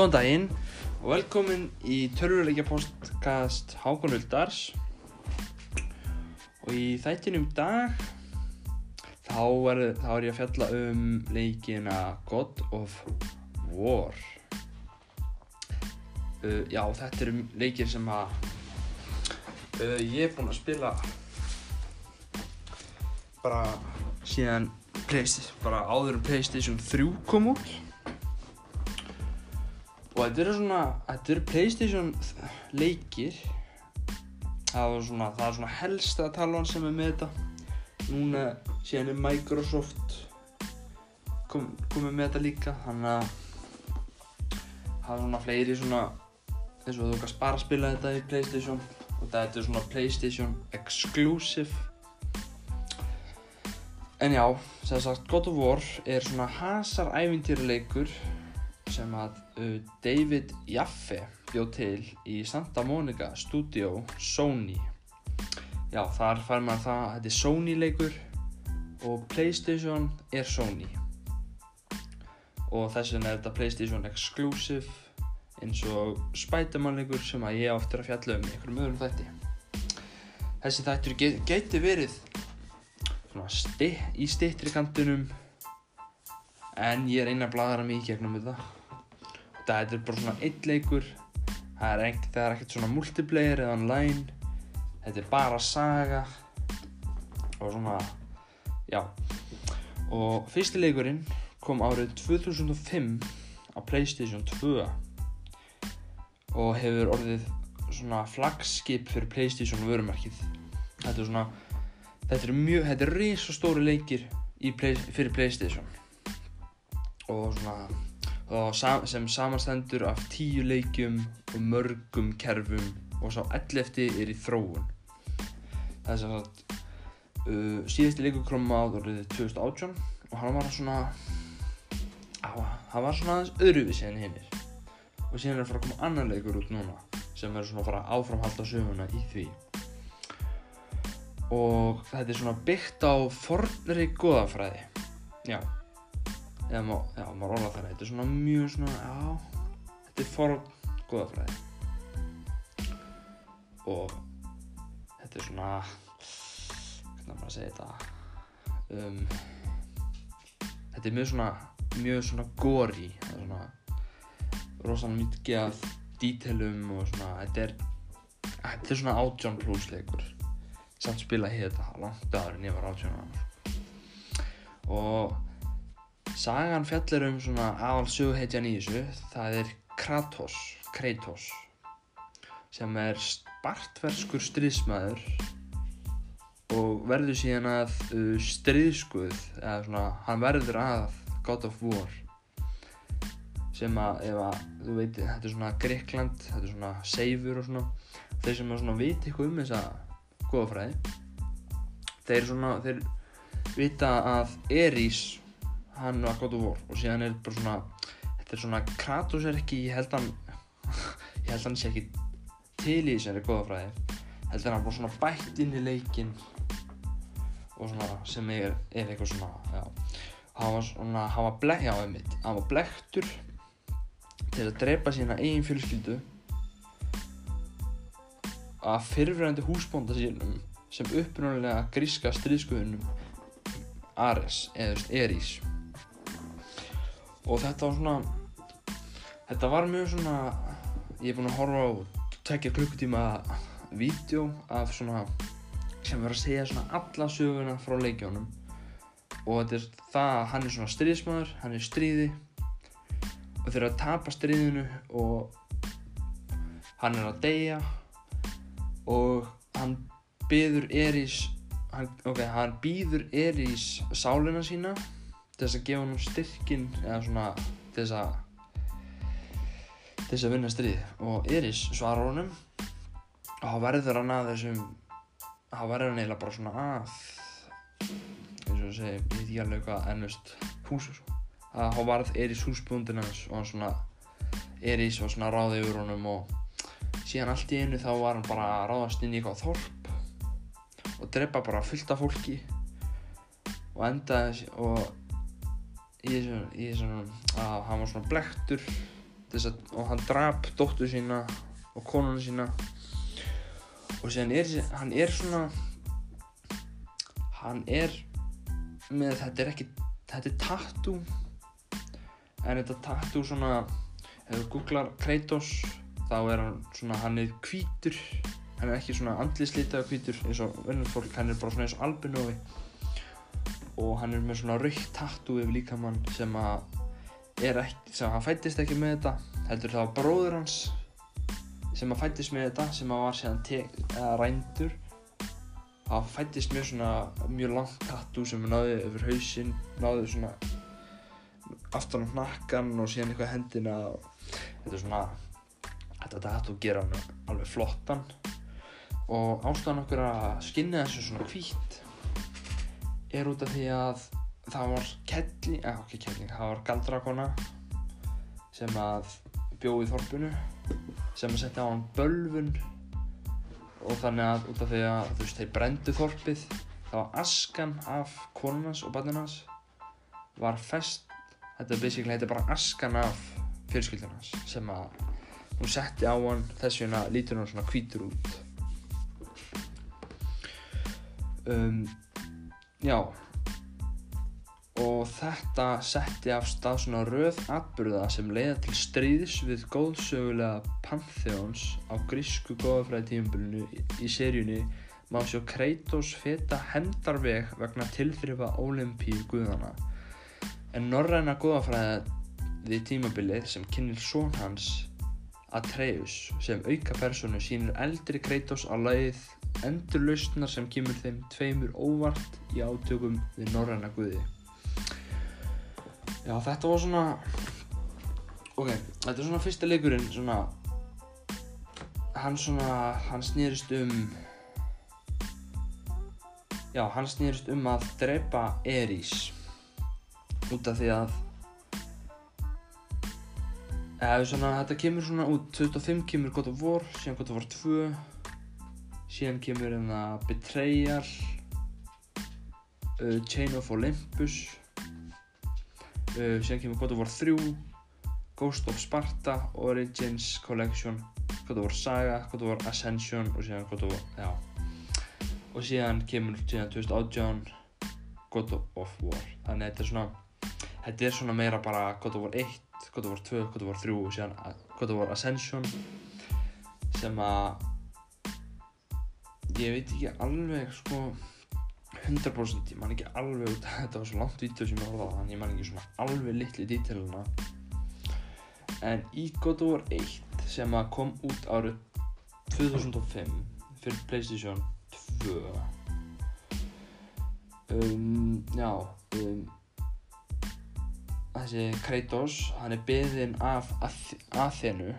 Góðan daginn. Og velkomin í törfuleikja podcast Hákon Uldars og í þættinum dag þá er, þá er ég að fjalla um leikina God of War. Uh, Já, þetta eru leikir sem að uh, ég er búinn að spila bara síðan bara áður en Playstation 3 kom út og þetta eru svona, þetta eru Playstation leikir. Það er svona, það er svona helsta talan sem er með þetta. Núna síðan er Microsoft kom, komið með þetta líka. Þannig að það er svona fleiri svona eins og þú kannst bara spila þetta í Playstation. Og þetta er svona Playstation exclusive. En já, sem sagt God of War er svona hasar ævintýruleikur sem að uh, David Jaffe bjóð til í Santa Monica Studio Sony. Já þar fær maður það að þetta er Sony leikur og Playstation er Sony. Og þess vegna er þetta Playstation Exclusive eins og Spiderman leikur sem að ég áttur að fjalla um í einhverjum öðrum þætti. Þessi þættur get, geti verið sti, í stittri kantunum en ég eina að bladra í gegnum þetta þetta er bara svona eitt leikur. Það er ekkert, það er ekkert svona multiplayer eða online. Þetta er bara saga. Og svona já. Og fyrsti leikurinn kom árið 2005 á Playstation 2 og hefur orðið svona flagskip fyrir Playstation vörumarkið þetta er svona þetta er mjög, þetta er risastóri leikir play, fyrir Playstation. Og svona og sem samanstendur af tíu leikjum og mörgum kerfum og sá 11 er í þróun. Það er sem sagt uh, síðusti leikur kom á árið 2018 og hann var svona hann var svona aðeins öðruvísi enn hinnir og síðan er að fara að koma annan leikur út núna sem er svona að fara áframhalda söguna í því. Og þetta er svona byggt á fornri goðafræði. Já eða má, já, maður orða það þetta er svona mjög svona, já þetta er forn goðafræði og þetta er svona hvernig maður að segja þetta? Um, þetta er mjög svona mjög svona góri það er svona rosalega mikið af dítelum og svona þetta er þetta er svona átjón pluss leikur. Samt spila hér þetta langt aður en ég var átjón og Sagan fjallir um svona aðal söguhetjan í þessu, það er Kratos, Kratos, sem er spartverskur stríðsmæður og verður síðan að uh, stríðskuð, eða svona, hann verður að God of War, sem að, ef að, þú veit, þetta er svona Greikland, þetta er svona Seifur og svona, þeir sem að svona viti eitthvað um þessa góðafræði, þeir svona, þeir vita að Erís hann var God of War og síðan er bara svona þetta er svona, Kratos er ekki ég held hann ég held hann sé ekki til í þessari goðafræði held hann bara svona bætt inn í leikin og svona sem er, er eitthvað svona já, hann var svona, hann var blekkt já, einmitt, hann var blekktur til að drepa sína eigin fjölskyldu að fyrfirandi húsbónda sínum sem upprunalega gríska stríðskuðunum Ares eða Erís og þetta var svona þetta var mjög svona ég er búinn að horfa á tekja klukkutíma vídeo af svona sem verður að segja svona alla söguna frá leikjónum og þetta er það að hann er svona stríðismæður hann er stríði. Og þeir eru að tapa stríðinu og hann er að deyja. Og hann byður Erís hann, ok, hann býður Erís sálina sína til þess að gefa hann styrkin eða svona til þess að til þess að vinna stríð og Iris svarar honum og þá verður hann að þessum þá verður hann eiginlega bara svona að eins og það segi ég veit ekki alveg hvað ennust hús að þá varð Iris húsbúndin hans og hann svona Iris var svona ráðið yfir honum og síðan allt í einu þá var hann bara að ráðast inn í eitthvað þorp og drepa bara fullt af fólki og endaði og í þessum að hann var svona blektur að, og hann drap dóttur sína og konuna sína. Og síðan er hann er svona hann er með þetta er ekki þetta er tattoo. En þetta tattoo svona ef þú googlar Kratos þá er hann svona hann er hvítur. Hann er ekki svona andlislitaða hvítur eins og önnur fólk hann er bara svona eins og albinói og hann er með svona raukt tattoo yfir líkamann sem að er ekki, sem hann fættist ekki með þetta heldur það var bróður hans sem að fættist með þetta sem að var síðan tek, eða rændur. Hann fættist með svona mjög langt tattoo sem náði yfir hausinn náði svona aftan á hnakkan og síðan eitthvað hendina þetta er svona þetta tattoo gera hann alveg flottan. Og ástæðan okkur að skinna þessu svona hvítt er út af því að það var kelling, eða ekki kelling, það var galdrakona sem að bjóð í þorpinu sem að setja á hann bölvun og þannig að út af því að þú veist þeir brendu þorpið þá askan af konunans og barninans var fest þetta er basically þetta er bara askan af fjölskyldunans sem að hún setti á hann þess vegna lítur hann svona hvítur út. Um, já. Og þetta setti af stað svona röð atbyrða sem leiða til stríðis við góðsögulega Pantheons á grísku góðafræði tímabilinu í, seríunni má sjá Kratos feta hendarveg vegna tilþrifa Olympíu guðana en norræna góðafræði tímabilið sem kynir són hans Atreus sem auka personu sínir eldri Kratos á leið endurlausnar sem kemur þeim tveimur óvart í átökum við norræna guði. Já, þetta var svona Ok, þetta er svona fyrsta leikurinn svona Hann svona, hann snýrist um Já, hann snýrist um að drepa Eris Út af því að Eða svona, þetta kemur svona út 2005 kemur God of War, síðan God of War 2 Síðan kemur hérna Betrayal uh, Chain of Olympus Uh, síðan kemur God of War 3 Ghost of Sparta Origins Collection God of War Saga, God of War Ascension og síðan God of War, já. Og síðan kemur síðan 2018 God of War. Þannig að þetta er svona þetta er svona meira bara God of War 1 God of War 2, God of War 3 og síðan God of War Ascension sem að ég veit ekki alveg sko 100% ég man ekki alveg út þetta var svo langt vídeo sem ég á þannig ég man ekki svona alveg litli dítiluna en í God of War 1 sem að kom út árið 2005 fyrir Playstation 2 um, já um, þessi Kratos hann er beðinn af Ath Athenu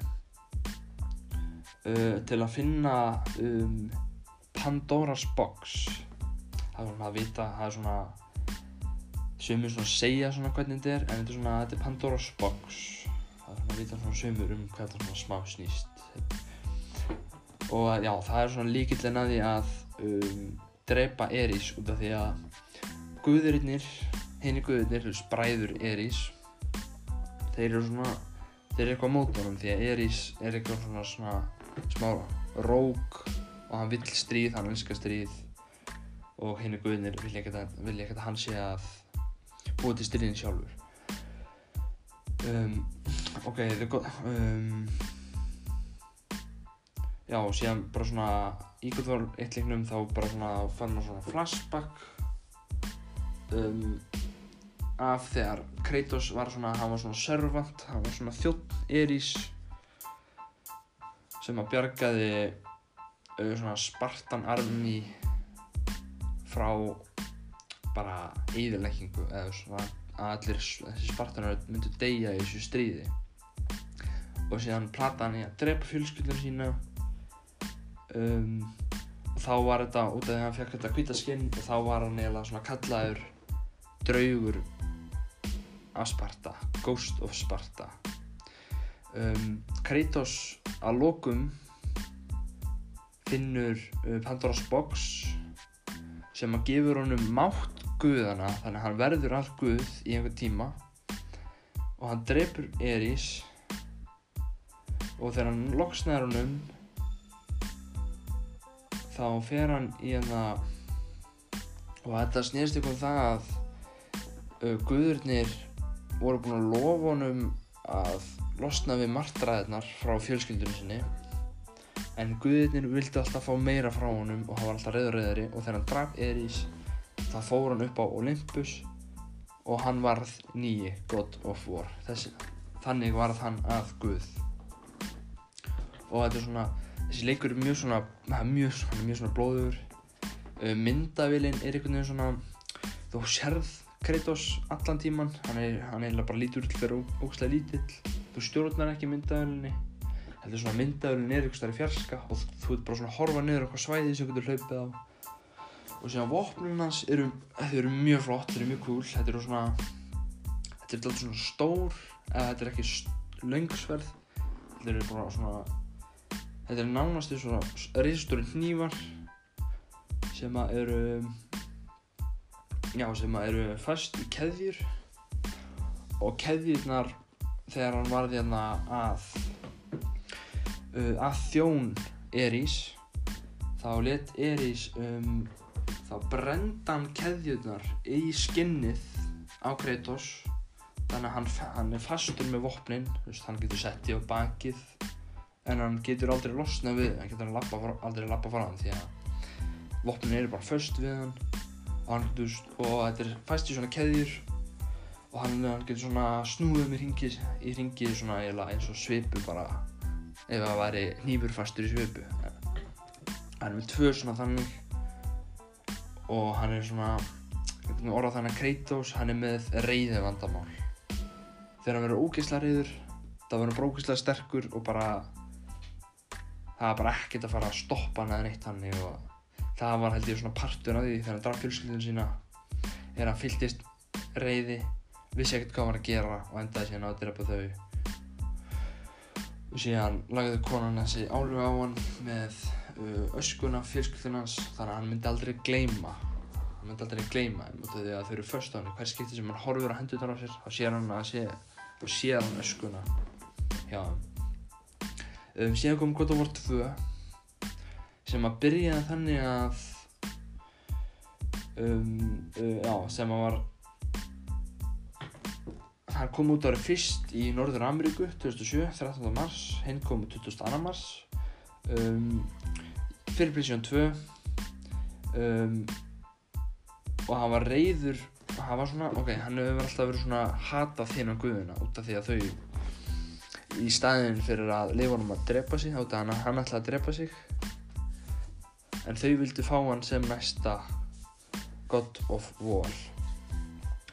uh, til að finna um, Pandora's Box. Það er svona að vita, það er svona sumur svona að segja svona hvernig þetta er en þetta er svona, þetta er Pandora's Box. Það er svona að vita svona sumur um hvað þetta svona smá snýst. Og já, það er svona líkillin að því að um, drepa Eris út af því að guðurinnir, henni guðurinnir, bræður Eris. Þeir eru svona þeir eru eitthvað mót honum því að Eris er eitthvað svona svona smá rók og hann vill stríð, hann elskar stríð. Og henni guðinir vilja ekkert að, að hann sé að búa til styrðin sjálfur. Um, ok, það er gott um, já og síðan bara svona í Godvar eitt leiknum þá bara svona fann maður svona flashback um, af þegar Kratos var svona, hann var svona servant, hann var svona þjótt Eris sem að bjargaði svona Spartan army frá bara eyðileggingu eða svona að allir þessi spartanar myndu deyja í þessu stríði. Og síðan plata hann í að drepa fjölskyldur sína um, og þá var þetta út af því að hann fekk þetta hvita skinn og þá var hann eiginlega svona kallaður draugur af Sparta, Ghost of Sparta. Um, Kratos að lokum finnur uh, Pandora's Box sem að gefur honum mátt guðana þannig að hann verður all guð í einhvern tíma. Og hann drepur Eris. Og þegar hann loksnar honum þá fer hann í hérna og þetta snýrst ykkur um það að uh, guðurnir voru búin að lofa honum að losna við martræðirnar frá fjölskyldunum sinni en guðurnir vildi alltaf fá meira frá honum og hann var alltaf reyðurreyðari og þegar hann draf Erís þá fór hann upp á Olympus og hann varð nýji God of War. Þessi, þannig varð hann að guð. Og þetta er svona þessi leikur er mjög svona er mjög, er mjög svona blóður uh, myndavillin er einhvern veginn svona þú sérð Kratos allan tíman hann er, hann er bara lítur fyrir ógstlega lítill. Þú stjórnar ekki myndavillinni er svona myndavillin er einhvers þar í fjarska og þú, þú ert bara svona að horfa niður okkur svæði sem getur hlaupið á. Og síðan vopnum hans eru, eru mjög flott, eru mjög cool þetta eru svona þetta er alltaf svona stór eða þetta er ekki langsverð þetta eru bara svona þetta er nánast því svona risastóri hnífar sem að eru já sem að eru fast í keðjur. Og keðjurnar þegar hann varði hérna að uh, að þjón Erís þá let Erís um, þá brenda hann keðjurnar í skinnið á Kratos. Þannig að hann, hann er fastur með vopnin veist, hann getur sett í á bakið en hann getur aldrei losna við hann getur lappa, aldrei lappa fara hann því að vopnin eru bara föst við hann. Og, hann, veist, og þetta er fæst í svona keðjur og hann, hann getur svona snúið með ringi í ringi svona eins og svipu bara ef það væri nýfur fastur í svipu hann er með tvö svona þannig. Og hann er svona orðað þannig að Kratos hann er með reyði vandamál þegar hann verður ógeðslega reyður þá verður hann bara ógeðslega sterkur og bara það er bara ekkert að fara að stoppa hann eða neitt hann og það var held ég svona partur af því þegar hann draf fjölskyldinu sína er hann fylltist reyði vissi ekkert hvað hann var að gera og endaði síðan á að drepa þau síðan lagði konan þessi áluga á hann með uh, öskuna fjölskyldunans þannig að hann myndi aldrei gleyma. Hann myndi aldrei gleyma því að þau eru först á hann hver skipti sem hann horfur á hendurnar á sér þá sér hann að sé og sér hann öskuna hjá þeim. Um, síðan kom God of War 2 sem að byrjaði þannig að um, uh, já, sem að var hann kom út árið fyrst í Norður Ameríku 2007, 13. mars hinn kom 22. mars um, fyrir Playstation 2 um, og hann var reyður hann var svona, ok, hann hefur alltaf verið svona hatað þínan guðuna út af því að þau í staðin fyrir að leifa honum að drepa sig af hann hann ætlaði að drepa sig en þau vildu fá hann sem næsta God of War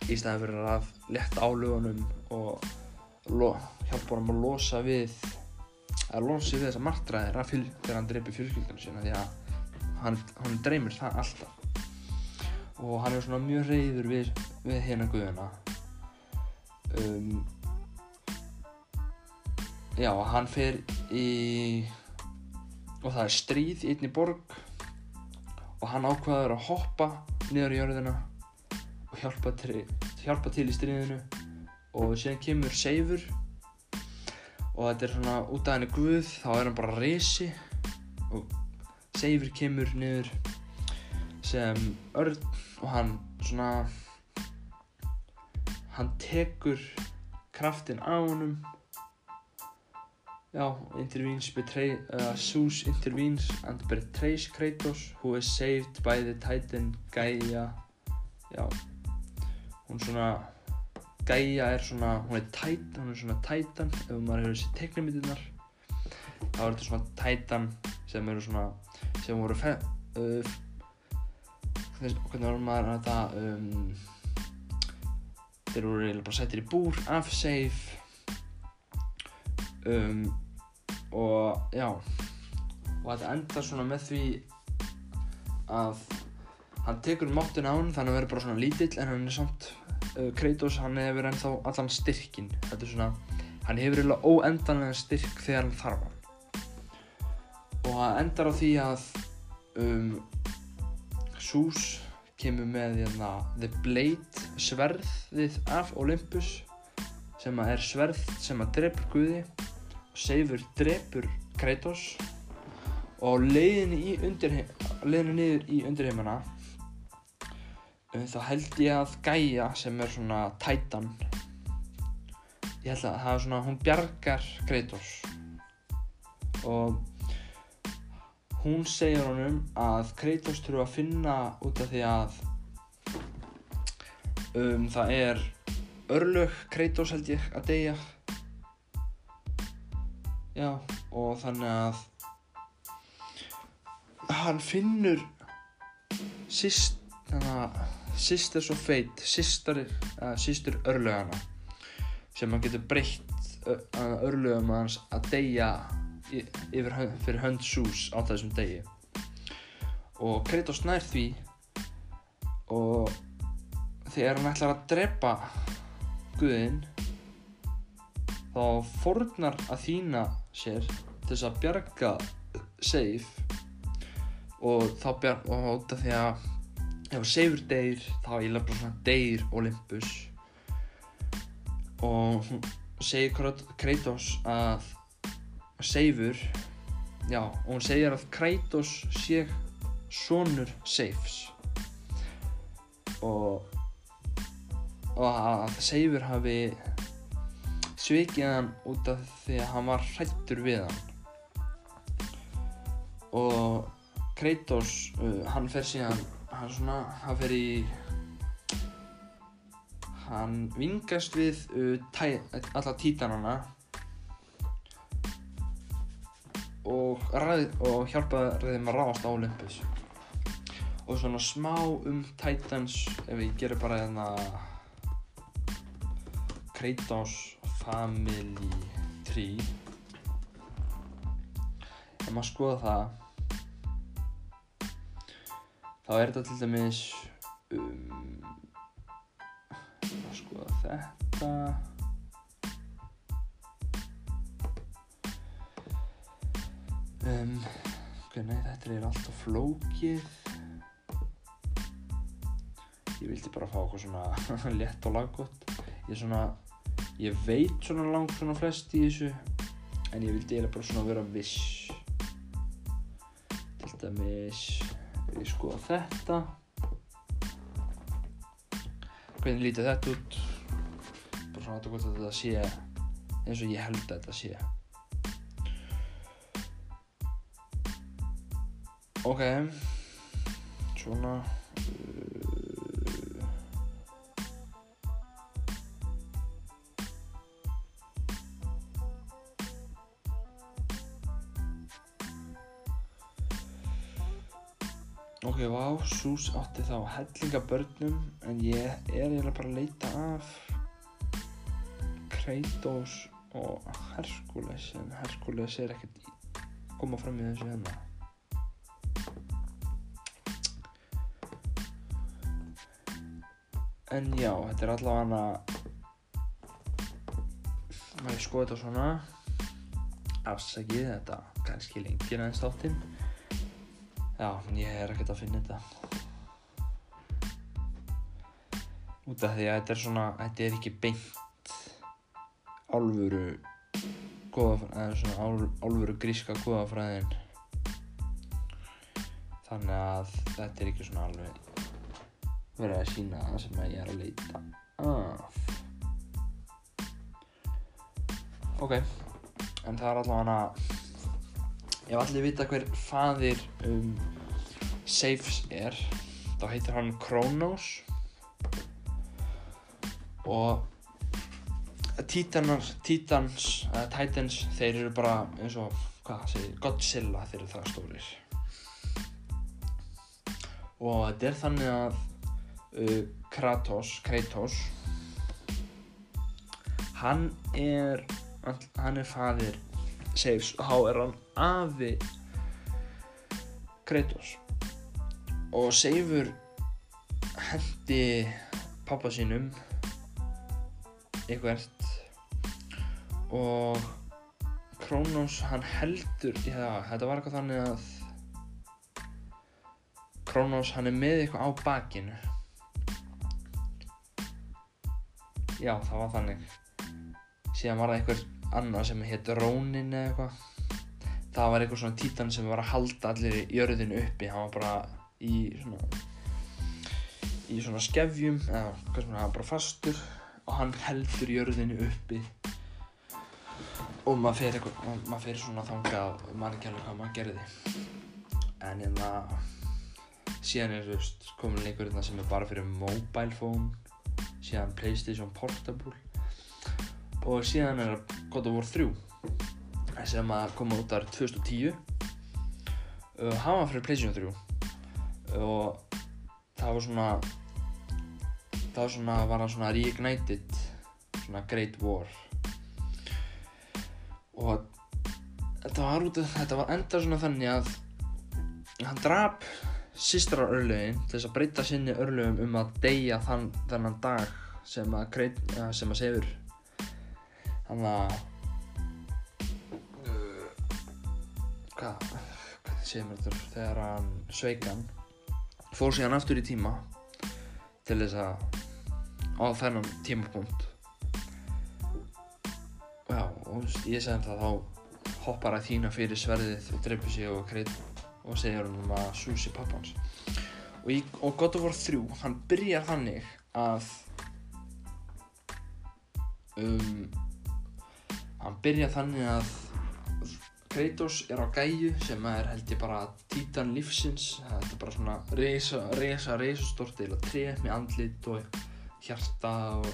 í staðin fyrir að leta álögunum og hjálpa honum að losa við að losa við þessa martræðir þegar hann dreipir fjölskyldunum sína því að hann, hann dreymir það alltaf. Og hann er svona mjög reyður við, við hérna guðuna um, já, hann fer í og það er stríð í einni borg og hann ákvaður að hoppa niður í jörðina og hjálpa til, hjálpa til í stríðinu og síðan kemur Seifur og þetta er svona út af henni guð þá er hann bara risi og Seifur kemur niður sem örn og hann svona hann tekur kraftin á honum. Já, intervenes betray uh, Zeus intervenes and betrays Kratos who is saved by the titan Gaia. Já hún svona Gaia er svona, hún er titan hún er svona titan, ef maður hefur þessi teknimítunar þá er þetta svona titan sem eru svona sem voru fe, uh, hvernig var maður að þetta um, þeir voru eiginlega bara settir í búr af safe um, og já og þetta endar svona með því að hann tekur máttin á hann þannig að hann verður bara svona lítill en hann er samt uh, Kratos hann hefur ennþá allan styrkin þetta er svona hann hefur eiginlega óendanlega styrk þegar hann þarf hann. Og það endar á því að um, Zeus kemur með hérna, The Blade sverðið af Olympus sem er sverð sem að drefur Guði Seifur drepur Kratos. Og leiðinni í undirheim leiðinni niður í undirheimana þá held ég að Gaia sem er svona Titan ég held að það er svona hún bjargar Kratos. Og hún segir honum að Kratos þurfa að finna út af því að um, það er örlög Kratos held ég að deyja. Já og þannig að hann finnur sýst Sisters of Fate systur örlögana sem hann getur breytt örlögum hans að deyja yfir, fyrir hönd Sús á þessum degi. Og Kratos nær því og þegar hann ætlar að drepa Guðinn þá fornar að þína sér til þess að bjarga Seif og þá bjarga og af því að ef Seifur deyr þá er ég bara svona deyr Olympus. Og hún segir Kratos að Seifur já og hún segir að Kratos sé sonur Seifs. Og og að Seifur hafi svikið hann út af því að hann var hrættur við hann. Og Kratos uh, hann fer síðan hann svona hann fer í hann vingast við uh, tæ, alla títanana og, og hjálpaði þeim að ráðast á Olympus. Og svona smá um Titans ef ég gerir bara hérna Kratos Family Tree. Ef maður skoða það þá er þetta til dæmis um skoða þetta. Um hvernig þetta er alltaf flókið. Ég vildi bara fá eitthvað svona lett og laggótt ég er svona ég veit svona langt svona flest í þessu en ég vildi eiginlega bara svona vera viss. Til dæmis ég skoða þetta. Hvernig lítið þetta út? Bara svona að þetta sé eins og ég held að þetta sé. Ok. Svona Ok, vá, Sús átti þá hellinga börnum en ég er eiginlega bara að leita af Kratos og Herkules en Herkules er ekkert koma fram í þessu hérna. En já, þetta er allavega hana að ég skoði þetta svona? Afsakið þetta kannski lengir aðeins þáttinn Já, ég er ekkert að finna þetta. Út af því að þetta er svona, þetta er ekki beint álfuru góðafræðin, eða svona ál, álfuru gríska góðafræðin þannig að þetta er ekki svona alveg verið að sína það sem ég er að leita af ok en það er allavega hana Ef allir vita hver faðir um, Safes er, þá heitir hann Kronos og Titans, Titans, uh, Titans, þeir eru bara eins og, hvað segir, Godzilla þeir eru það stórir. Og þetta er þannig að uh, Kratos, Kratos, hann er, hann er faðir Safes og þá er hann afi Kratos. Og Seifur hendi pappa sínum ykkvert og Kronos hann heldur já, þetta var eitthvað þannig að Kronos hann er með eitthvað á bakinu. Já það var þannig. Síðan var það einhver annar sem hétt Rónin eða eitthvað. Það var eitthvað svona títan sem var að halda allir í jörðinu uppi. Hann var bara í svona í svona skefjum eða hvað sem hann var bara fastur og hann heldur jörðinu uppi. Og maður fer eitthvað maður fer svona þangað og maður ekki alveg hvað maður gerði. En en það síðan er komin leikur hérna sem er bara fyrir mobile phone síðan Playstation Portable og síðan er God of War 3 sem að koma út árið 2010 og hann var fyrir Playstation 3 og það var svona það var svona, var hann svona reignited svona Great War. Og þetta var út af, þetta var enda svona þannig að hann drap sýstra örlögin til þess að breyta sinni örlögum um að deyja þann, þennan dag sem að, að sefur þannig að uh, hvað hvað segir mér þetta? Þegar hann sveikan fór síðan aftur í tíma til þess að á þennan tímapunkt. Já og ég segði það þá hoppar að þína fyrir sverðið og dreipur sig og kreit og segir hann að Susi pappans. Og, í, og God of War 3 hann byrjar þannig að um, hann byrjar þannig að Kratos er á gæju sem er held ég bara títan lífsins. Þetta er bara svona reysa, reysa, reysa stort eða tref með andlit og hjarta og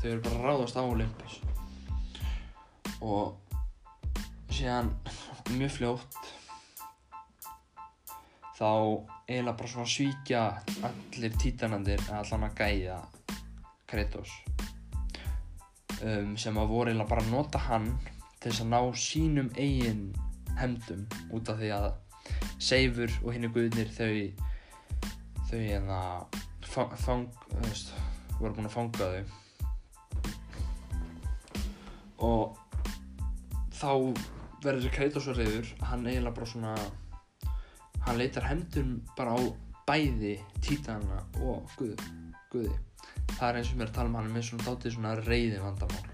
þau eru bara ráðast á Olympus. Og síðan mjög fljótt þá eiginlega bara svona svíkja allir títanandir allan að gæja Kratos um, sem að voru eiginlega bara að nota hann til þess að ná sínum eigin hemdum út af því að Seifur og hinn í guðnir þau þau hérna fang, fang, veist, voru búin að fanga þau. Og þá verður að reyður hann eiginlega bara svona hann leitar hendun bara á bæði títana og guð, guði það er eins og mér að tala um hann með svona dátið svona reyði vandamál.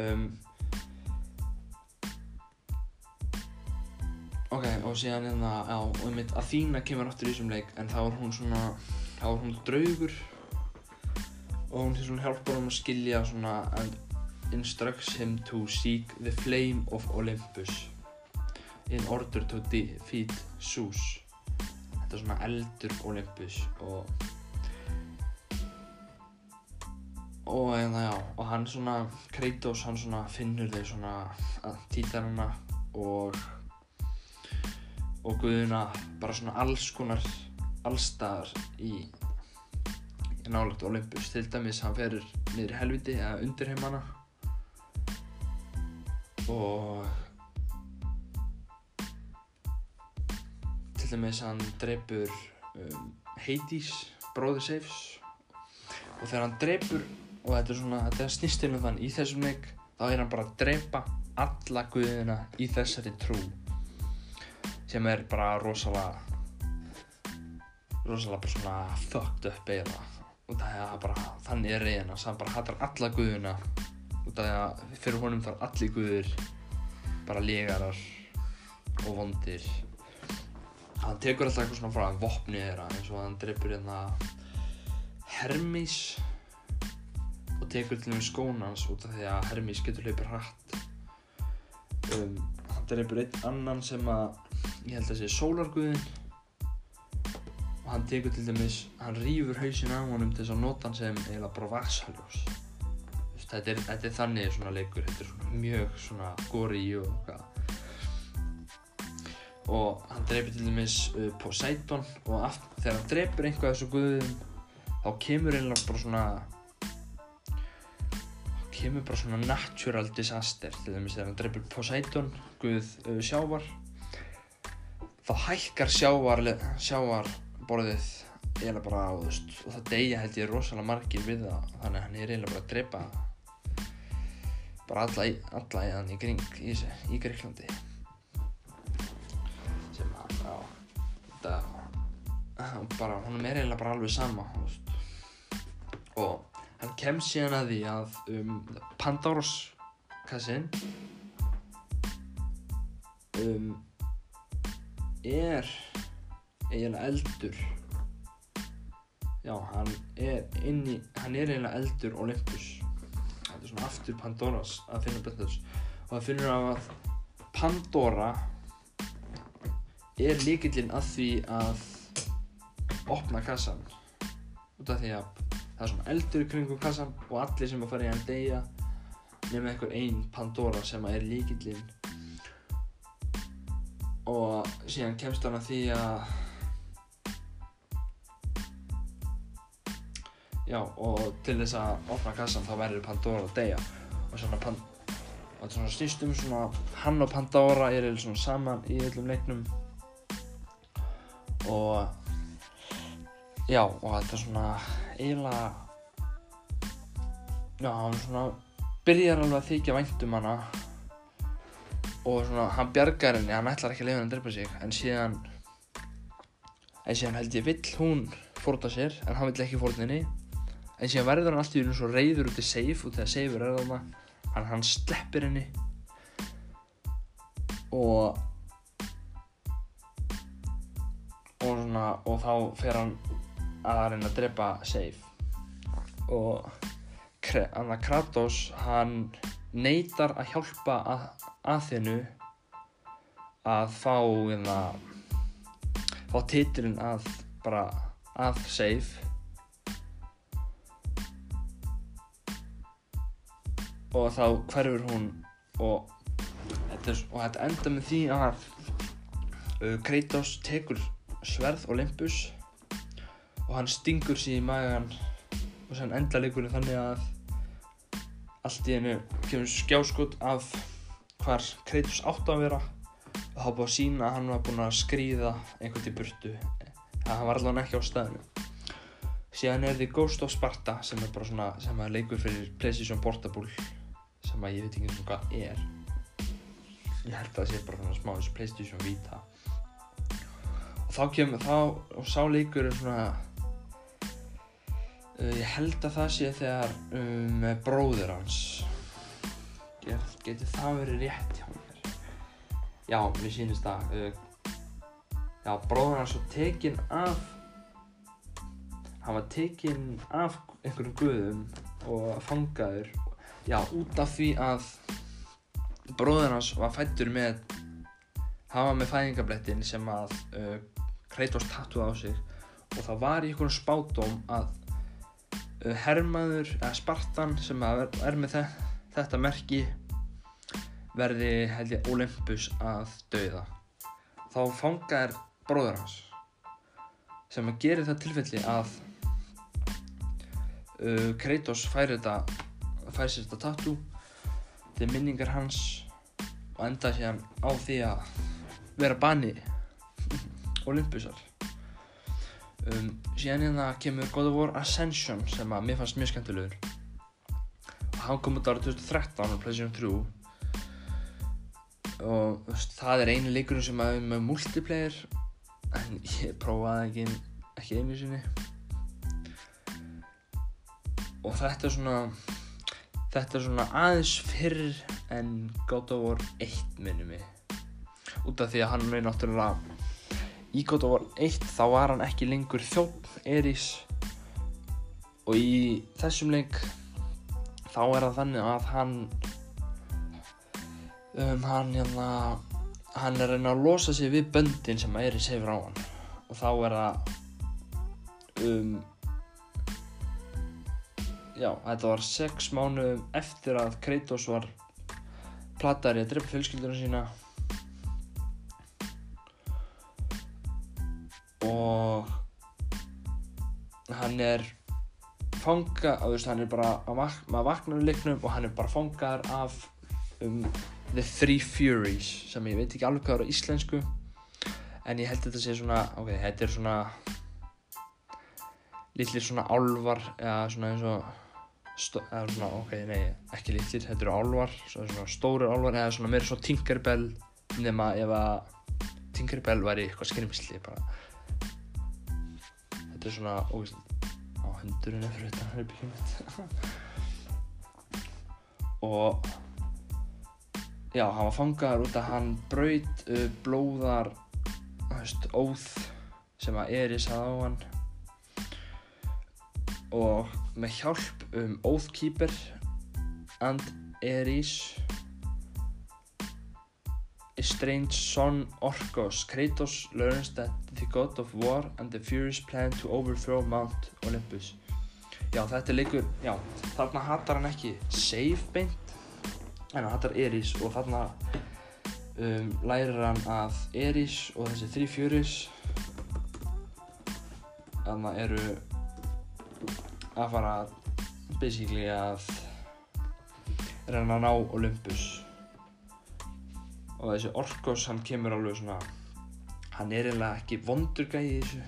Um, ok og síðan hérna já, og mitt Athena kemur aftur í þessum leik en þá er hún svona þá er hún draugur og hún svona hjálpar hann að skilja svona and instructs him to seek the flame of Olympus in order to defeat Zeus. Þetta er svona eldur Olympus og og hérna já og hann svona Kratos hann svona finnur þau svona títarana og og guðuna bara svona alls konar allstaðar í, nálagt Olympus. Til dæmis hann ferur niður helviti eða undir heimana. Og til dæmis hann dreipur um, Hades, bróður Seifs og þegar hann dreipur og þetta er svona, þetta er snýstilum þann í þessum leik, þá er hann bara að dreipa alla guðina í þessari trú sem er bara rosalega rosalega bara svona fucked up eiginlega og það er bara, þannig er reyðina hann bara hattar alla guðina. Og það er að fyrir honum þarf allir guður bara legarar og vondir. Hann tekur alltaf eitthvað svona frá vopnið þeirra eins og hann dreipur hérna Hermes. og tekur til og með skóna hans út af því að Hermes getur hlaupið hratt. Um, hann dreipur einn annan sem að ég held að sé sólarguðin og hann tekur til dæmis hann rýfur hausin á honum til þess að nota hann sem eiginlega bara varsaljós þetta er, þetta er þannig svona leikur þetta er svona mjög svona góri og hvað og hann dreipir til dæmis uh, Poseidon og aft, þegar hann dreipir einhvað þessu guðum þá kemur einlega bara svona kemur bara svona natural disaster til dæmis þegar hann dreipir Poseidon guð uh, sjávar þá hækkar sjávar sjávarborðið eiginlega bara á þú veist og það deyja held ég rosalega margir við það þannig að hann er eiginlega bara að dreipa bara alla í, alla í hann í kring í, í Greiklandi sem að, já, þetta bara, honum er eiginlega bara alveg sama, og hann kemst síðan að því að um, Pandoros kassin um, er eiginlega eldur. Já, hann er inn í, hann er eiginlega eldur Olympus. Þetta er svona aftur Pandoras að finna Bethus og það finnur að Pandora er líkillinn að því að opna kassan. Út af því að það er svona eldur kringum kassan og allir sem að fara í hann deyja nema einhver einn Pandora sem að er líkillinn og síðan kemst hann að því að já og til þess að opna kassan þá verður Pandora að deyja. Og svona Pan og þetta svona snýst um svona hann og Pandora er eða svona saman í öllum leiknum. Og já og þetta er svona eiginlega já hann svona byrjar alveg að þykja vænt um hana. Og svona hann bjargar henni, hann ætlar ekki að lifa henni að drepa sig. En síðan en síðan held ég vill hún fórta sér en hann vill ekki fórta henni. En síðan verður hann alltaf í svo reyður út í safe og þegar safe er þarna hann, hann sleppir henni. Og og svona og þá fer hann að reyna að drepa safe og hann að Kratos hann neytar að hjálpa að, að þinnu að fá hérna fá titilinn að bara að safe og þá hverfur hún og þetta, og þetta enda með því að uh, Kratos tekur sverð Olympus og hann stingur sér í magan og þannig enda leikurinn þannig að allt í hennu kemur skjáskot af hvar Kratos átt að vera og þá búið að sína að hann var búinn að skrýða einhvern til burtu. Það hann var allavega ekki á staðinu síðan er því Ghost of Sparta sem er bara svona sem er leikur fyrir PlayStation Portable sem að ég veit ekki svona hvað er. Ég held að það sé bara svona smá þessu Playstation Vita. Og þá kemur þá og sá leikur svona ég held að það sé þegar um, bróður hans. Get, getur það verið rétt hjá mér? Já, mér sýnist það uh, já, bróður hans var tekinn af hann var tekinn af einhverjum guðum og fangaður Já, út af því að bróður hans var fættur með hann var með fæðingablettin sem að uh, Kratos tattuði á sig og það var í einhvern spátum að uh, herrmaður eða Spartan sem er, er með þe þetta merki verði held ég Olympus að dauða. Þá fangar bróður hans sem að gera það tilfelli að uh, Kratos færi þetta fær sér þetta tattoo til minningar hans og enda sér á því að vera bani Olympusar um, síðan hérna kemur God of War Ascension sem að mér fannst mjög skemmtilegur. Og hann kom út ára 2013 á PlayStation 3 og það er einu leikurinn sem að er með multiplayer en ég prófaði ekki, ekki einu sinni. Og þetta er svona þetta er svona aðeins fyrr en God of War 1 minnum mig. Út af því að hann er náttúrulega í God of War 1 þá var hann ekki lengur þjótt Eris. Og í þessum leik þá er það þannig að hann um, hann hérna hann er reyna að losa sig við böndin sem Eris hefur á hann. Og þá er það um já, þetta var sex mánuðum eftir að Kratos var platar í að drepa fjölskylduna sína og hann er fanga, þú veist, hann er bara að maður vaknar í leiknum og hann er bara fangar af um, The Three Furies sem ég veit ekki alveg hvað er á íslensku en ég held að þetta sé svona, ok, þetta er svona litlir svona álvar eða svona eins og eða svona, ok, nei, ekki litlir þetta eru álvar, svona stóru álvar eða svona meira svona Tinkerbell nema ef að Tinkerbell væri eitthvað skrimsli bara þetta er svona, ógæst hundurinn er fyrir utan herbyggjum mitt. Og já, hann var fangaður út að hann braut uh, blóðar veist, óð sem að Eris hafði á hann. Og með hjálp um Oathkeeper and Eris estranged son Orcos Kratos learns that the god of war and the Furies plan to overthrow Mount Olympus. Já þetta er leikur já þarna hattar hann ekki save beint en hann hattar Eris og þarna um, lærir hann að Eris og þessi þrý Furies þarna eru að fara basically að reyna að ná Olympus. Og þessi Orkos hann kemur alveg svona hann er eiginlega ekki vondur gæi í þessu.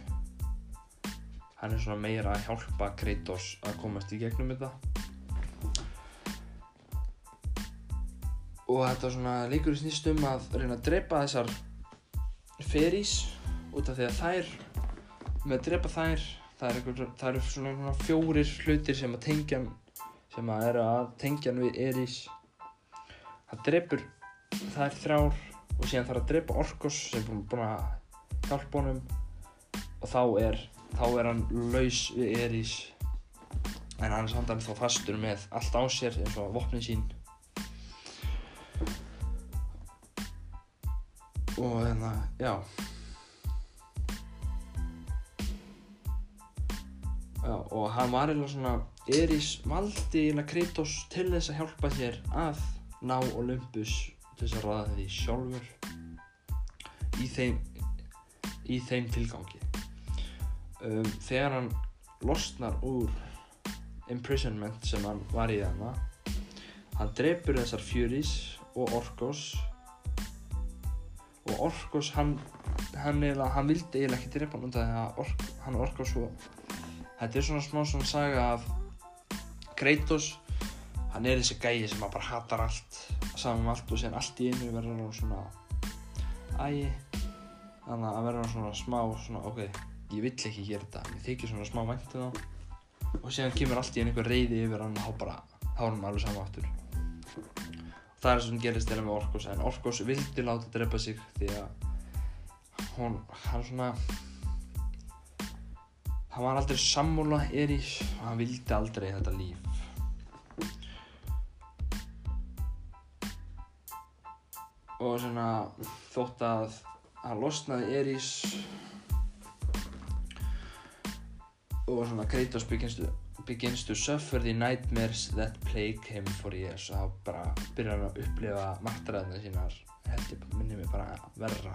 Hann er svona meira að hjálpa Kratos að komast í gegnum þetta. Og þetta er svona leikur í snýst um að reyna að drepa þessar ferís út af því að þær með að drepa þær það er, það er svona, fjórir hlutir sem að tengja sem að eru að tengja við Eris. Það drepur það er þrjár og síðan þarf að drepa Orkos sem er búin að hjálpa honum. Og þá er, þá er hann laus við Eris. En hann er samt alveg þá fastur með allt á sér eins og vopnin sín. Og hérna, já. Já og hann var eiginlega svona Eris valdi eiginlega Kratos til þess að hjálpa sér að ná Olympus til þess að ræða því sjálfur í þeim í þeim tilgangi. Um, þegar hann losnar úr imprisonment sem hann var í þarna hann drefur þessar Furies og Orkos og Orkos hann hann, eiginlega, hann vildi eiginlega ekki drepa hann að Ork, hann Orkos og þetta er svona smá svona saga af Kratos. Hann er þessi gæi sem bara hatar allt saman um allt og síðan allt í einu verður hann svona ægi þannig að verður hann svona smá svona ok, ég vill ekki gera þetta mér þykir svona smá væntu þá. Og síðan kemur allt í einu einhver reyði yfir hann og bara, þá er hann alveg saman aftur. Það er sem gerist til með Orkos en Orkos vildi láta drepa sig því að hún, hann svona hann var aldrei sammúla Erís og hann vildi aldrei þetta líf og svona þótt að hann losnaði Erís og svona Kratos begins to, begins to suffer the nightmares that plague him for years og þá bara byrjar hann að upplifa maktræðina sínar held ég minni mig bara verra.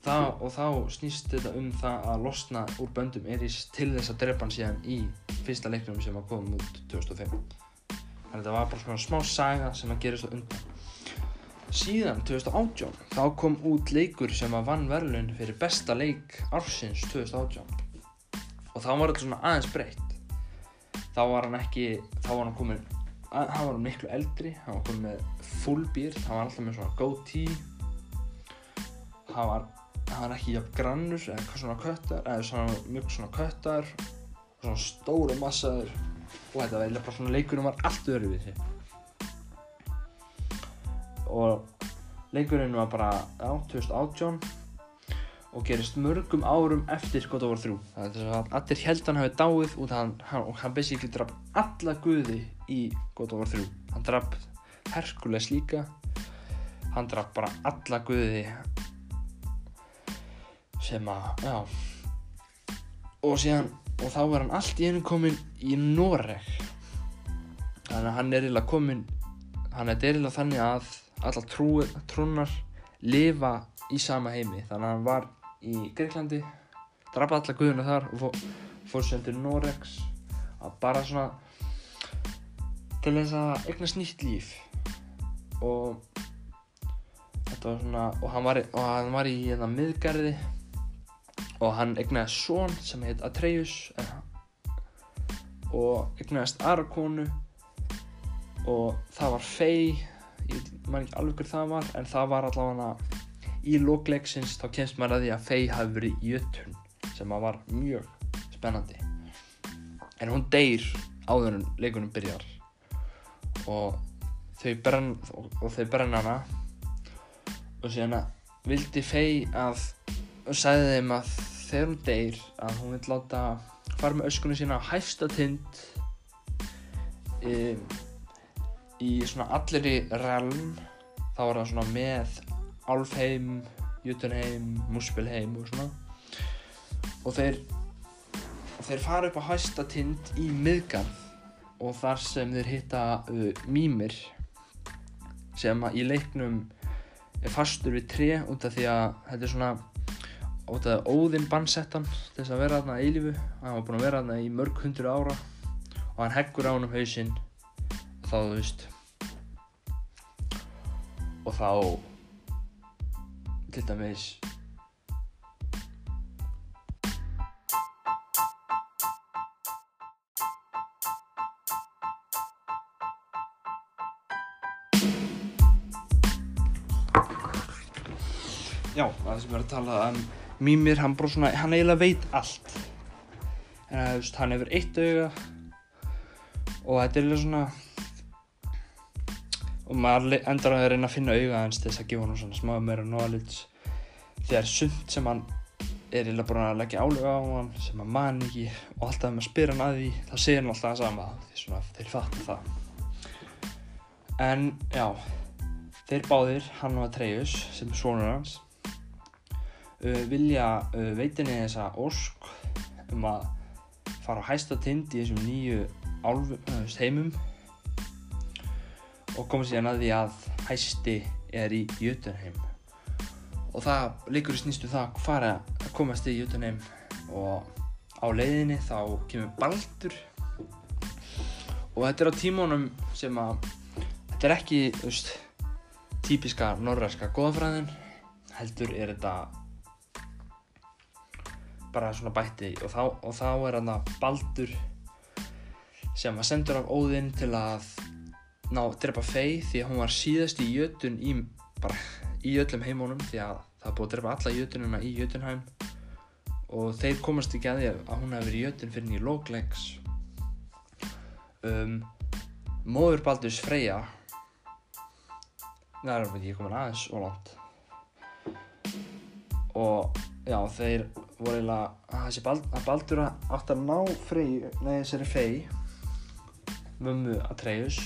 Það, og þá snýst þetta um það að losna úr böndum Eris til þess að drepa hann síðan í fyrsta leiknum sem að koma út 2005 þannig að þetta var bara svona smá saga sem að gerist á undan síðan 2018 þá kom út leikur sem að vann verðlun fyrir besta leik ársins 2018 og þá var þetta svona aðeins breytt. Þá var hann ekki þá var hann komin hann var miklu eldri hann var komin með full beard hann var alltaf með svona goatee hann var hann var ekki jafn grannur eða svona köttar eða svona mjög svona köttar svona stóru massaður. Og þetta var bara svona leikurinn var allt öðru við sig og leikurinn var bara já, 2018 og gerist mörgum árum eftir God of War 3 það er að allir held hann hafi dáið út hann, hann, og hann basically draf alla guði í God of War 3 hann draf Herkules líka. Hann draf bara alla guði sem að, já. Og síðan, og þá er hann allt í einu komin í Noreg. Þannig að hann er eiginlega komin hann er eiginlega þannig að alla trú, trúnar lifa í sama heimi. Þannig að hann var í Greiklandi drapa alla guðuna þar og fó, fór sér til Noregs að bara svona til þess að eignast nýtt líf. Og þetta var svona og hann var, og hann var í hérna miðgarði og hann egnaði són sem heit Atreus og egnaðist aðra konu og það var Faye ég man ekki alveg hver það var en það var allavega í lókleiksins þá kemst maður að því að Faye hafi verið jötun sem að var mjög spennandi. En hún deyr áður en leikunum byrjar og þau brenn og, þau brenna hana. Og síðan að vildi Faye að og sagði þeim að þegar hún deyr að hún vil láta fara með öskunni sína á hæsta tind í, í svona allri relm þá var það svona með Álfheim, Jutunheim, Muspelheim og svona. Og þeir þeir fara upp á hæsta tind í miðgarð og þar sem þeir hitta uh, mýmir sem í leiknum er fastur við tre út af því að þetta er svona út af óðinn bannsettan þess að vera þarna eilífu. Hann var búinn að vera þarna í mörg hundru ára og hann heggur á hann um hausinn þá þú veist. Og þá til dæmis Já, það sem er að tala um Mýmir, hann bara svona, hann eiginlega veit allt. En þú veist, hann hefur eitt auga og þetta er eiginlega svona og maður endar að reyna að finna auga hans til þess að gefa hann svona smá meira knowledge. Þegar sumt sem hann er eiginlega bara að leggja álega á hann sem hann man ekki og alltaf þegar maður spyr hann að því þá segir hann alltaf það sama því svona þeir fatta það. En já þeir báðir, hann og Atreus sem er svonur hans uh, vilja uh, veitinni þessa ósk um að fara á hæsta tind í þessum nýju álf, heimum og koma síðan að því að hæsti er í Jötunheim. Og það leikur í snýstu það að fara að komast í Jötunheim og á leiðinni þá kemur Baldur. Og þetta er á tímónum sem að þetta er ekki, veist típiska norræska góðafræðin heldur er þetta bara svona bætti. Og þá, og þá er hann að Baldur sem var sendur af Óðinn til að ná að drepa Fey því að hún var síðast í jötun í, bara í öllum heimunum því að það búið að drepa alla jötunina í Jötunheim. Og þeir komast ekki að því að hún hefði verið í jötun fyrir í lóklegs um, móður Baldurs Freyja það er ekki komin aðeins og langt. Og já þeir voru eiginlega að Bald, að Baldur átt að ná Frey, nei þessari Fey mömmu Atreus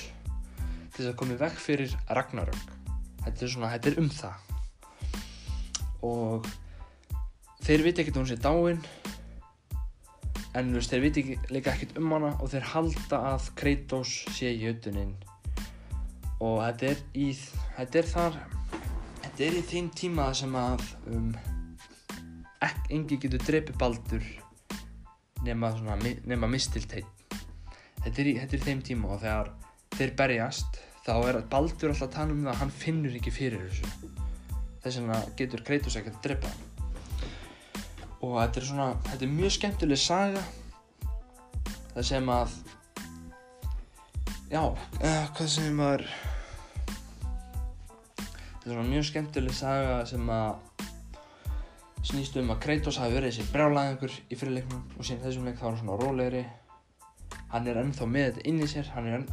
til þess að koma í vekk fyrir Ragnarök. Þetta er svona, þetta er um það. Og þeir viti ekkert hún sé dáin en veist, þeir viti líka ekkert um hana og þeir halda að Kratos sé jötuninn. Og þetta er í þetta er þar þetta er í þeim tíma sem að um, ekki, engi getur drepið Baldur nema, nema í, þetta er í þeim tíma og þegar þeir berjast þá er Baldur alltaf að tala um það að hann finnur ekki fyrir þessu. Þess vegna getur Kratos ekkert að drepa hann. Og þetta er svona þetta er mjög skemmtileg saga það sem að já, uh, hvað sem maður þetta er svona mjög skemmtileg saga sem að snýst um að Kratos hafi verið þessi brjálæðingur í fyrirleiknum og síðan þessum leik þá er hann svona rólegri. Hann er ennþá með þetta inn í sér hann er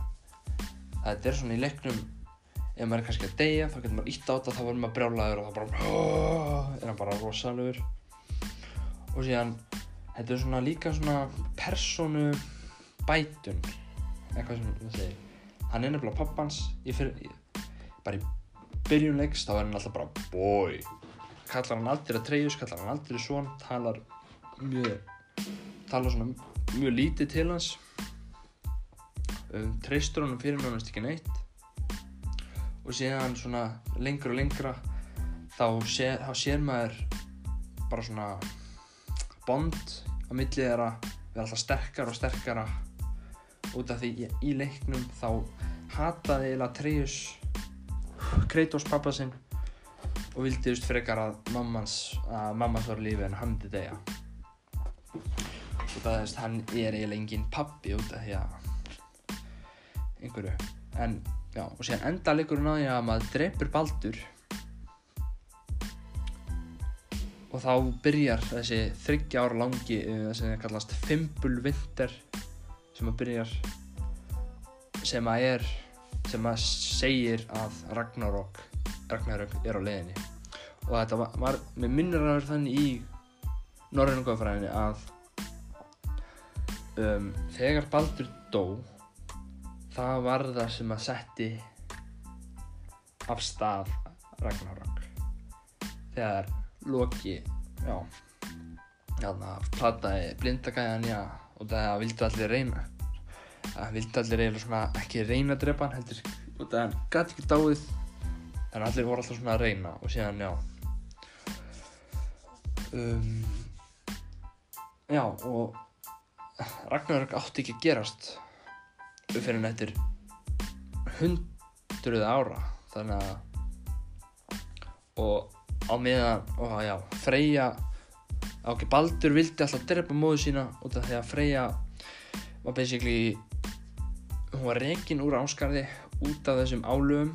enn þetta er svona í leiknum ef maður er kannski að deyja þá getur maður ítt á þetta þá verður maður brjálæður og þá bara er hann bara rosalegur. Og síðan þetta er svona líka svona persónu bætun eitthvað sem það segir. Hann er nefnilega pappans bara í byrjun leiks þá er hann alltaf bara boy kallar hann aldrei að treyjus, kallar hann aldrei svon talar mjög talar svona mjög lítið til hans um, treystur honum fyrir nánast ekki neitt. Og síðan svona lengra og lengra þá, sé, þá sér maður bara svona bond á milli þeirra. Við alltaf sterkara og sterkara. Út af því í, í leiknum þá hataði eiginlega Atreus Kratos pappa sinn og vildi veist frekar að mammans að mammans var á lífi en hann deyja. Og það veist hann er eiginlega engin pappi út af því að einhverju. En já og síðan enda leikurinn á því að maður drepur Baldur. Og þá byrjar þessi þryggja ára langi uh, sem kallast Fimbulvinter sem að byrjar sem að er sem að segir að Ragnarok Ragnarok er á leiðinni. Og þetta var, var með minnir að vera þannig í norrænum góðfræðinni að um, þegar Baldur dó það var það sem að setti af stað Ragnarok þegar Loki já hérna plataði blindagæðan já og það vildi allir reyna. Það vildi allir eiginlega svona ekki reyna að drepa hann heldur. Og það gæti ekki dáið. Þannig að allir voru alltaf svona að reyna og síðan já. Um, já og Ragnarök átti ekki að gerast upp fyrir nættir hundruð ára þannig að og á meðan og já, Freyja ok, Baldur vildi alltaf drepa móðu sína út af því að Freyja var basically hún var reygin úr áskarði út af þessum álöfum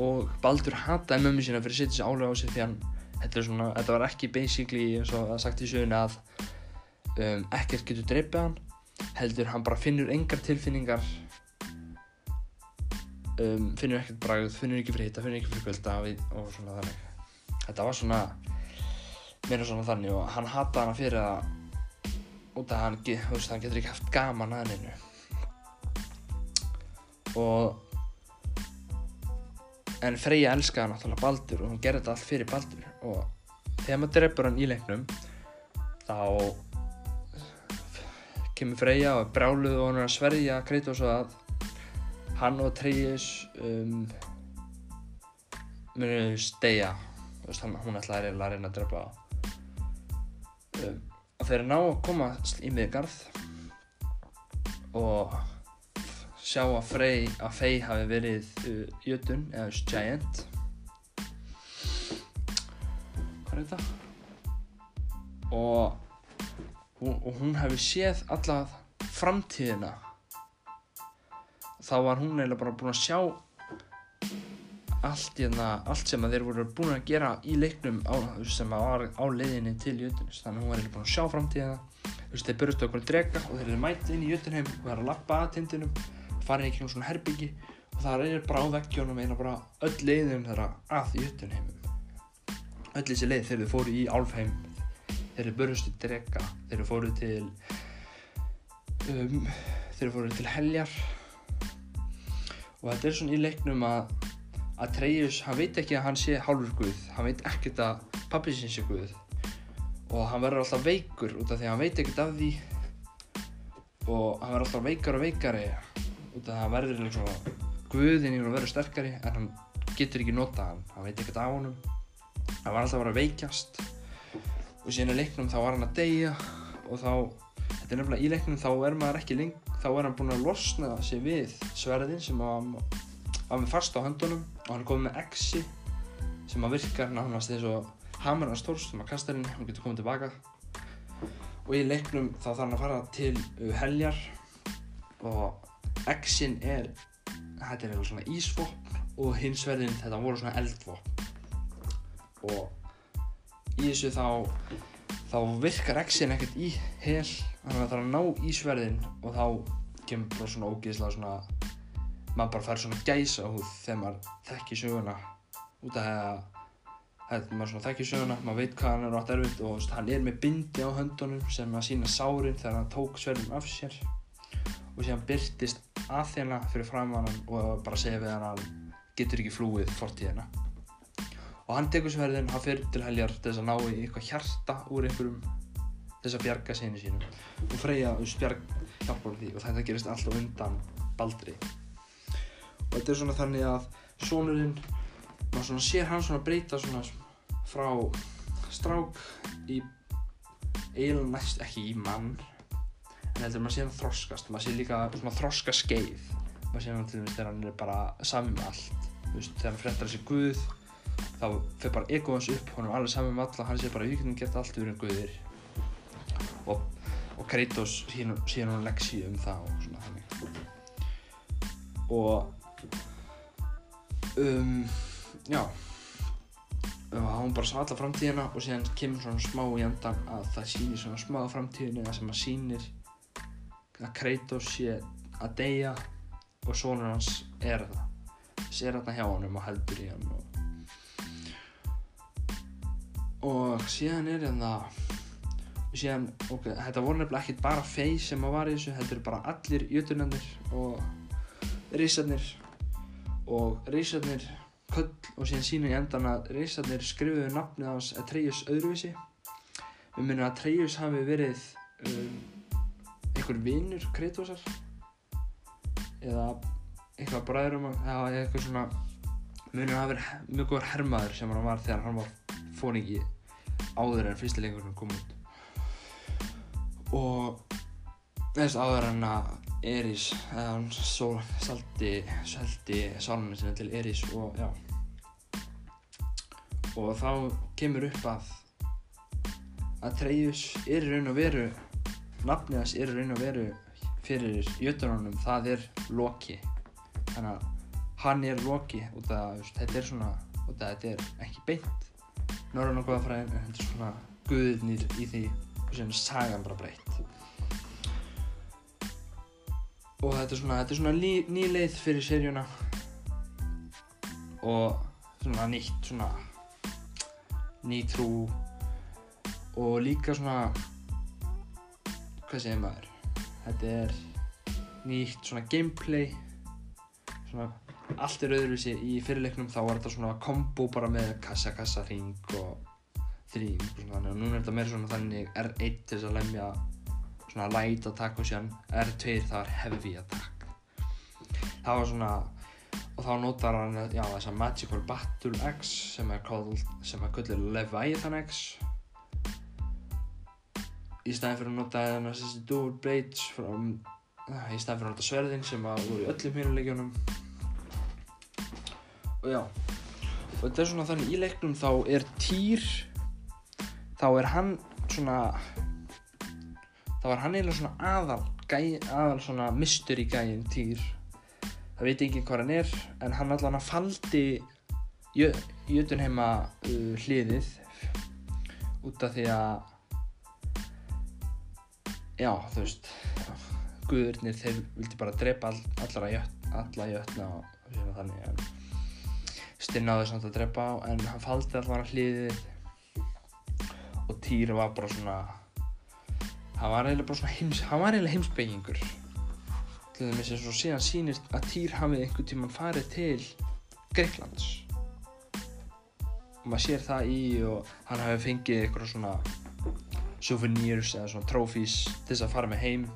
og Baldur hataði mömmu sína fyrir að setja þessi álöf á sig því hann þetta, svona, þetta var ekki basically eins og það sagt í söguna að um, ekkert getur dreipið hann heldur hann bara finnur engar tilfinningar um, finnur ekkert bragð, finnur ekki fyrir hitta, finnur ekki fyrir kvölda og svona þannig. Þetta var svona meira svona þannig og hann hata hana fyrir að út af hann, veist, hann getur ekki haft gaman að hennu og en Freyja elskaði náttúrulega Baldur og hún gerði þetta allt fyrir Baldur og þegar maður drefur hann í leiknum þá kemur Freyja og bráluð og hann er að sverja Kratos að hann og Atreus um, munu stegja hún ætlaði að reyna að drepa um, og þeir ná að koma í miðgarð og sjá að Frey að Fey hafi verið uh, jötun eða giant. Hvað er þetta? Og og hún hefði séð alla framtíðina þá var hún eiginlega bara búin að sjá allt, hérna, allt sem þeir voru búin að gera í leiknum á, sem var á leiðinni til jötunis þannig að hún var eiginlega búin að sjá framtíðina. Þeir börjast okkur að drega og þeir eru mætið inn í jötunheim og það er að lappa að tindinum farið ekki um svona herbyggi og það er bara á veggjónum eina bara öll leiðum þeirra að jötunheimum öll þessi leið þegar þau fóru í álfheim þeir eru börjustu drega þeir eru fóruð til um, þeir eru fóruð til heljar. Og þetta er svona í leiknum að að Treyjus, hann veit ekki að hann sé hálfur guð. Hann veit ekkert að pappi sin sé guð. Og hann verður alltaf veikur út af því að hann veit ekkert af því. Og hann verður alltaf veikar og veikari út af því að hann verður svona guðin í hún verður sterkari en hann getur ekki nota hann. Hann veit ekkert af honum. Hann var alltaf að vera veikjast og síðan í leiknum þá var hann að deyja og þá, þetta er nefnilega í leiknum þá er maður ekki leng, þá er hann búinn að losna sig við sverðin sem var, var með fast á höndunum og hann er komið með exi sem að virkar nánast eins og hamurna stórs sem að kasta henni, hann getur komið tilbaka. Og í leiknum þá þarf hann að fara til uh, heljar og exin er þetta er eitthvað svona ísvopn og hins verðin þetta voru svona eldvopn. Og í þessu þá þá virkar X-in ekkert í hel. Þannig að það þarf að ná í sverðin og þá kemur bara svona ógeðslega svona maður bara fær svona gæsa húð þegar maður þekkir söguna. Út af að það maður svona þekkir söguna, maður veit hvað hann er átt erfitt og veist, hann er með bindi á höndunum sem að sína sárin þegar hann tók sverðin af sér. Og síðan byrtist að þérna fyrir framann og bara segja við hann að hann getur ekki flúið fortíðina og hann tekur sverðin, hann fyrir til heljar til þess að ná í eitthvað hjarta úr einhverjum þess að bjarga sinni sínum. Og Freyja spjarg hjálpar því. Og þetta gerist alltaf undan Baldri. Og þetta er svona þannig að sonurinn maður svona sér hann svona breyta svona frá strák í eiginlega næst ekki í mann en heldur maður sé hann þroskast. Maður sé líka svona þroska skeið maður sé hann til dæmis þegar hann er bara sami með allt. Veist þegar hann frettar þessi guð þá fyrir bara ego hans upp honum alveg saman með alla, hann sé bara við getum gert allt við erum guðir. Og, og Kratos síðan hún leksi um það og svona þannig. Og um, já. Og hún bara sá alla framtíðina og síðan kemur svona smá í endan að það sýnir svona smá á framtíðinni það sem að sýnir að Kratos sé að deyja og sonur hans er það sér þarna hjá honum og heldur í hann og, og síðan er hérna síðan, ok, þetta voru nefnilega ekkert bara fei sem að var í þessu, þetta eru bara allir jötunarnir og reysarnir og reysarnir köll og síðan sína í endan að reysarnir skrifuðu nafnið hans Atreus öðruvísi. Við minnum að Atreus hafi verið um, einhver vinnur Kratosar eða eitthvað bræðurum eða eitthvað svona munum að vera mjög góður hermaður sem hann var þegar hann var fóningi áður en fyrstileikurinn kom út. Og þess áður en að Eris eða hann svo salti salti sálunum sinna til Eris og já. og þá kemur upp að að Treyjus er raun og veru nafnið hans er raun og veru fyrir jötununum það er Loki. Þannig að hann er Loki og það, þetta er svona og það, þetta er ekki beint norðan og góðafræðin en þetta er svona guðnir í því og sem sagan bara breytt. Og þetta er svona, þetta er svona ný, ný leið fyrir seríuna. Og svona nýtt svona ný trú. Og líka svona hvað segir maður? Þetta er nýtt svona gameplay. Svona allt er öðruvísi í fyrirleiknum þá var þetta svona kombo bara með kassa, kassa, ring og þrým og svona þannig. Og núna er þetta meira svona þannig R1 til þess að lemja svona light attack og síðan R2 það var heavy attack. Það var svona og þá notar hann já, þessa Magical Battle X sem er called, sem er kallið Leviathan X í staðin fyrir að nota þessi Dual Blades from, í staðin fyrir að nota sverðin sem að voru í öllum hínuleikjunum og já. Og þetta er svona þannig í leiknum þá er Týr þá er hann svona þá er hann eiginlega svona aðal gæ, aðal svona mystery gæin Týr. Það veit ekki hvað hann er en hann allan að faldi jö, Jötunheima uh, hliðið út af því að já þú veist guðurnir þeir vildi bara drepa all, alla jötna og þannig en Stinn náði samt að drepa á en hann faldi allan að hliðið. Og Týr var bara svona hann var eiginlega bara svona heims, hann var eiginlega heimsbyggingur til dæmis eins og síðan sýnist að Týr hafið einhvern tíman farið til Greiklands og maður sér það í og hann hafi fengið eitthvað svona souvenirs eða svona trófís til þess að fara með heim.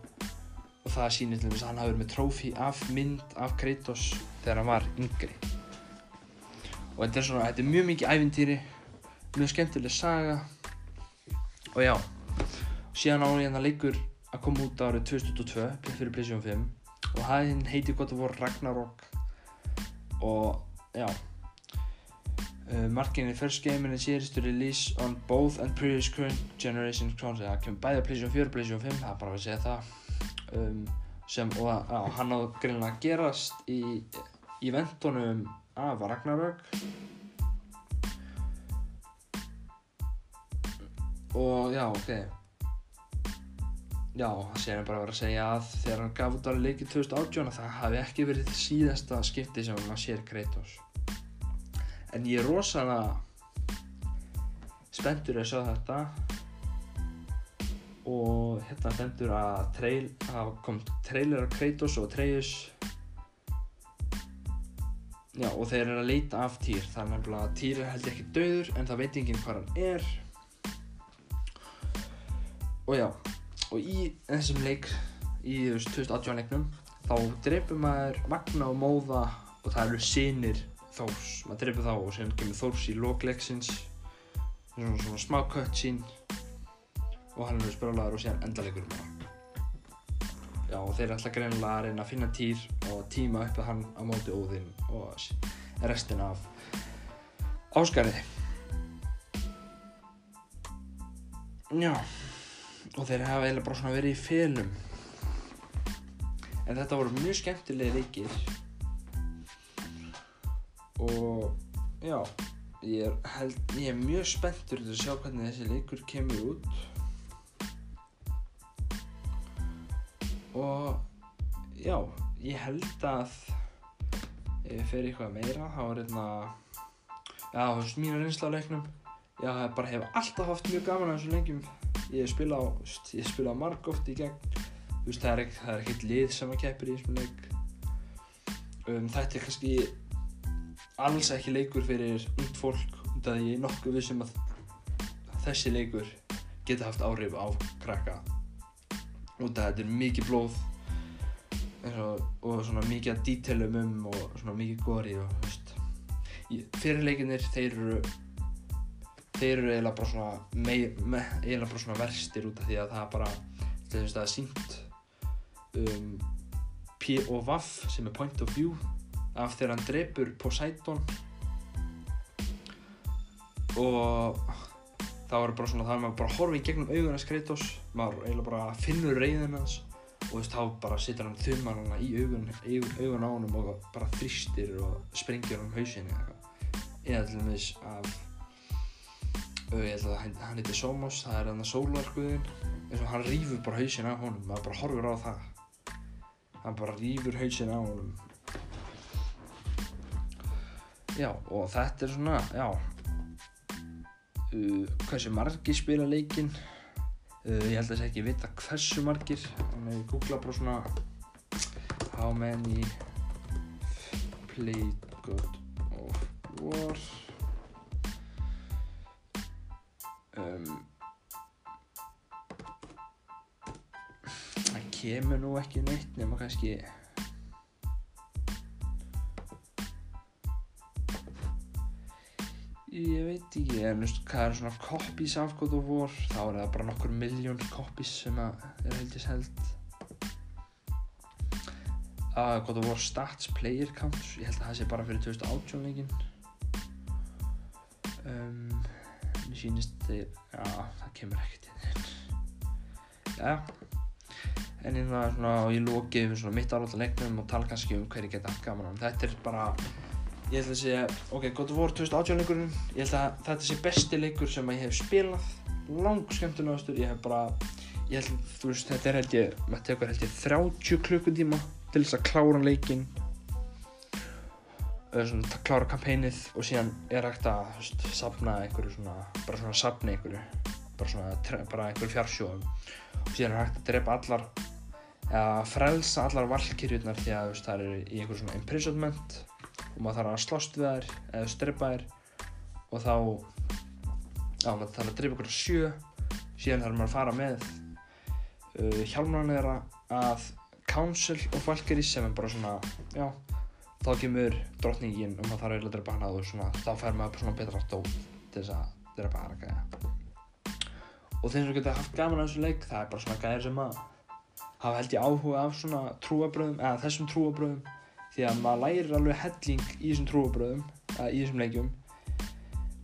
Og það sýnir til dæmis að hann hafi verið með trófí af mynd af Kratos þegar hann var yngri og þetta er svona, þetta er mjög mikið ævintýri mjög skemmtileg saga. Og já síðan á hérna leikur að koma út árið 2002 fyrir PlayStation 5 og það heiti gott að voru Ragnarok. Og já uh, marking the first game in the series to release on both and previous current generation consoles. Það kemur bæði að PlayStation 4 og PlayStation 5 það er bara að segja það. Um, sem, og já, hann á greinlega að gerast í eventunum af Ragnarök. Og já, ok. Já, það séum bara að vera að segja að þegar hann gaf út ára leikið 2018 að það hafi ekki verið síðasta skipti sem maður sér Kratos. En ég er rosalega spenntur að sjá þetta. Og hérna stendur að trail, það kom trailer af Kratos og Atreus já og þeir eru að leita af Týr. Það er nefnilega að Týr er held ég ekki döður en það veit enginn hvað hann er. Og já og í þessum leik í veist 2018 leiknum þá dreipur maður Magna og Móða og það eru sinir Þórs. Maður dreipur þá og síðan kemur Þórs í lokleiksins svona, svona smá cutscene og hann er sprálaður og síðan endaleikur bara já og þeir er alltaf greinilega að reyna að finna Týr og tíma upp að hann á móti Óðinn og restin af Áskarði já og þeir hafa eiginlega bara svona verið í félum en þetta voru mjög skemmtilegi leikir. Og já ég er, held, ég er mjög spenntur til að sjá hvernig þessi leikur kemur út og já, ég held að fer í eitthvað meira þá er hérna já, þú veist, mínu reynsla á leiknum. Já, ég bara hef alltaf haft mjög gaman að þessum leikjum. Ég spila á, ég spila á margóft í gegn. Þú veist, það er ekkert, það er ekkert lið sem að keppir í þessum leik. Um, þetta er kannski alls ekki leikur fyrir ungt fólk af því ég er nokkuð vissum að þessi leikur geta haft áhrif á krakka af þetta er mikið blóð. Og, og svona mikið að dítelum um og svona mikið gori og veist. Fyrirleikinir þeir eru þeir eru eiginlega bara svona mei, me, eiginlega bara svona verstir út af því að það er bara það er sínt um, P og Vaff sem er point of view af þegar hann drepur Poseidon. Og það var bara svona það að maður bara horfi í gegnum augun hans Kratos. Maður eiginlega bara finnur reyðin hans og þú veist þá bara situr hann þuman hann í augun, augun, augun á honum og bara þrýstir og springir hann um hausinn eða eitthvað. Eða til dæmis af ég held að hann, hann heiti Somos það er hann að sólarguðin eins og hann rýfur bara hausinn af honum maður bara horfir á það. Hann bara rýfur hausinn af honum. Já og þetta er svona já hversu margir spila leikinn? Uh, ég held að þess ekki vita hversu margir. En ég googla bara svona how many played God of War? Um, það kemur nú ekki neitt nema kannski ég veit ekki en hvað er svona copies af God of War. Þá er það bara nokkur miljón copies sem að er held ég seld. Að God of War stats player counts ég held að það sé bara fyrir 2018 leikin um, mér sýnist þeir já, það kemur ekkert inn. Já en ég það svona og ég loki við svona mitt áláta leiknum og tala kannski um hverju geta gaman þetta er bara ég held að segja, ok, God of War 2018 leikurinn. Ég held að þetta sé besti leikur sem ég hef spilað. Lang skemmtilegastur, ég hef bara ég held, þú veist, þetta er held ég maður tekur held ég 30 klukkutíma til þess að klára leikinn. Eða svona klára kampænið og síðan er hægt að veist, safna einhverju svona bara svona safna einhverju bara svona, bara einhverju fjársjóðum. Og síðan er hægt að drepa allar eða frelsa allar valkyrjurnar því að veist, það eru í einhverju svona imprisonment og maður þarf að slást við þær eða strepa þær. Og þá já, maður þarf að drepa ykkur sjö. Síðan þarf maður að fara með uh, hjálmran þeirra að Council of Valkyries sem er bara svona, já þá kemur drottningin og maður þarf að drepa hana og svona, þá fær maður svona betra dót til þess að drepa hana gæja. Og þeir sem geta haft gaman af þessu leik það er bara svona gæjar sem að hafa held ég áhuga af svona trúabröðum eða þessum trúabröðum því að maður lærir alveg helling í þessum trúabröðum í þessum leikjum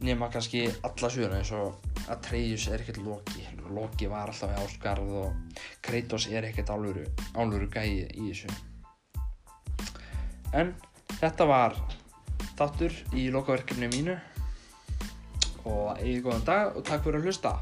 nema kannski alla söguna eins og að Atreus er ekkert Loki. Loki var alltaf í Ásgarð og Kratos er ekkert álfuru gæi í þessu. En þetta var þáttur í lokaverkefni mínu. Og eigið góðan dag og takk fyrir að hlusta